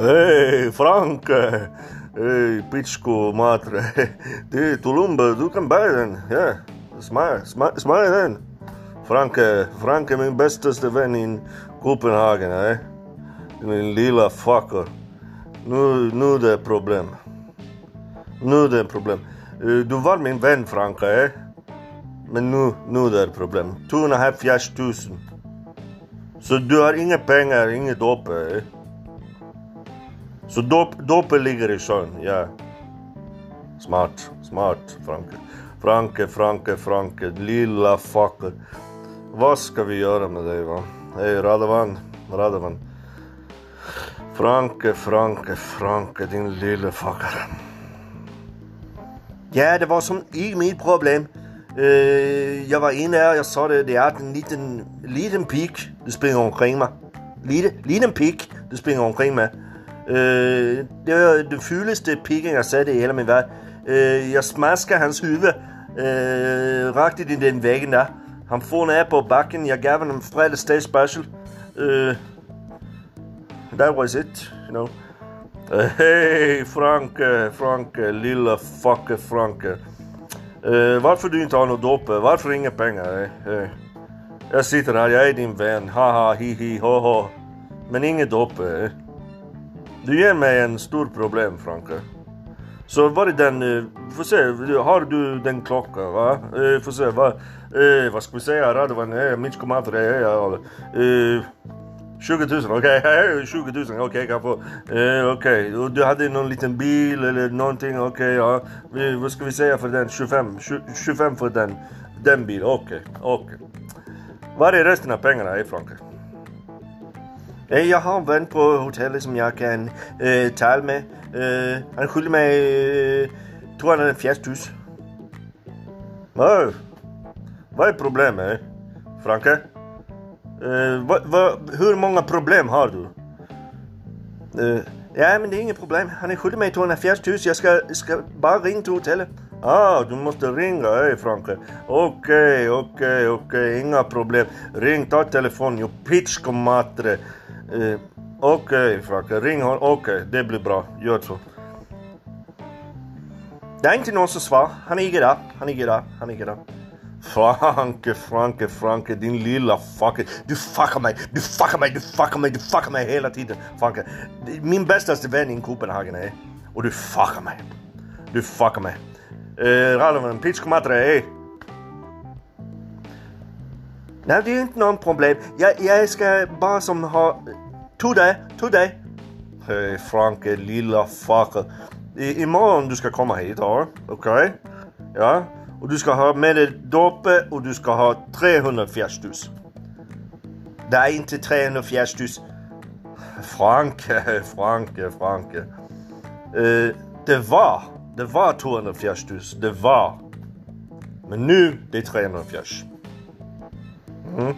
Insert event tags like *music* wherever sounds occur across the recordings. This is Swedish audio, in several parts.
Hej Franke! Hej pičku matre! *laughs* Ty Tulumba, du kan bära den. Ja, smaka, smaka, smaka den. Franke, Franke min bästaste vän i Copenhagen. Eh? Min lilla fucker. Nu, nu det är problem. Nu det är problem. Eh, du var min vän Franke, eh? Men nu, nu det är problem. Två och en halv fjärs tusen. Så du har inga pengar, inget uppe! Eh? Så dop, ligger i sjön, ja. Smart, smart Franke. Franke, Franke, Franke, lilla fucker. Vad ska vi göra med dig va? Hej Radovan, Radovan. Franke, Franke, Franke, din lilla fucker. Ja, det var som i mitt problem. Øh, uh, jag var inne här, jag sa det, det är en liten, liten pik du springer omkring med. Lite, liten pik du springer omkring med. Øh, det var den fulaste piken jag sett i hela min värld. Eh, øh, jag smaskade hans huvud eh, øh, rakt in i den väggen där. Han får ner på backen, jag gav honom Fredags Day Special. Eh, that was it, you know. Uh, Hej Franke, Franke, lilla fucker Franke. Uh, varför du inte har något dope? Varför inga pengar? Eh? Jag sitter här, jag är din vän. Haha, hi hi, ho ho. Men inget dope. Eh? Du ger mig en stor problem Franke. Så var är den, eh, får se, har du den klockan va? Eh, får se, va? Eh, vad ska vi säga Radovan, uh, Mitch Komatre, uh, 20 000, okej, okay. 20 000, okej okay, kan få. Eh, okej, okay. du hade någon liten bil eller någonting, okej ja. Vad ska vi säga för den? 25, 25 för den, den bilen, okej, okej. Var är resten av pengarna i Øh, Franke? Eh, jag har en vän på hotellet som jag kan øh, eh, tala med. Eh, han skyller mig eh, 240 000. Vad? Vad är problemet? Franke? Eh, va, va, hur många problem har du? Eh, ja, men det är inget problem. Han är skyldig mig 240 000. Jag ska, ska bara ringa till hotellet. Ah, du måste ringa, hej Franke. Okej, okay, okej, okay, okej, okay. inga problem. Ring, ta telefonen, jag pitch Eh, okej Franke, ring honom. Okej, det blir bra. Gör så. Det är inte någon som svarar. Han är där. Han är där. Han ligger där. Franke, Franke, Franke, din lilla fucker. Du fuckar mig, du fuckar mig, du fuckar mig, du fuckar mig hela tiden. Franke, min bästaste vän i Kopenhagen är och du fuckar mig. Du fuckar mig. Eh, Ralven, pitch komatre, hej. Nej, det är inte någon problem. Jag, jag ska bara som ha... Today, today. Hej Franke, lilla fucker. I, imorgon du ska komma hit, ja? Okej? Okay? Ja? Och du ska ha med dig dope och du ska ha 300 000. Det är inte 300 000. Franke, Franke, Franke. Uh, det var, det var 240 000. Det var. Men nu det är 340. Mm.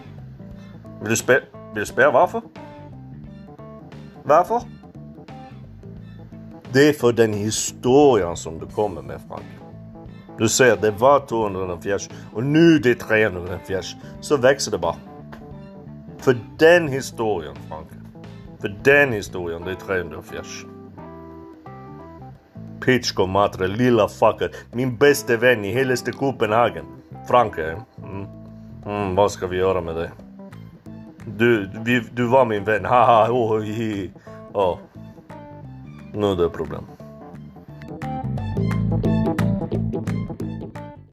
Vill du spela, vill du spela varför? Varför? Det är för den historien som du kommer med Frank. Du ser, det var 240 och nu det är 340. Så växer det bara. För den historien, Frank. För den historien, det är 340. Pitchko Matre, lilla fucker. Min bästa vän i hela Kopenhagen. Franke. Eh? Mm. Vad ska vi göra med dig? Du, vi, du var min vän. *laughs* Haha, oj hi. Oh. Nu är det problem.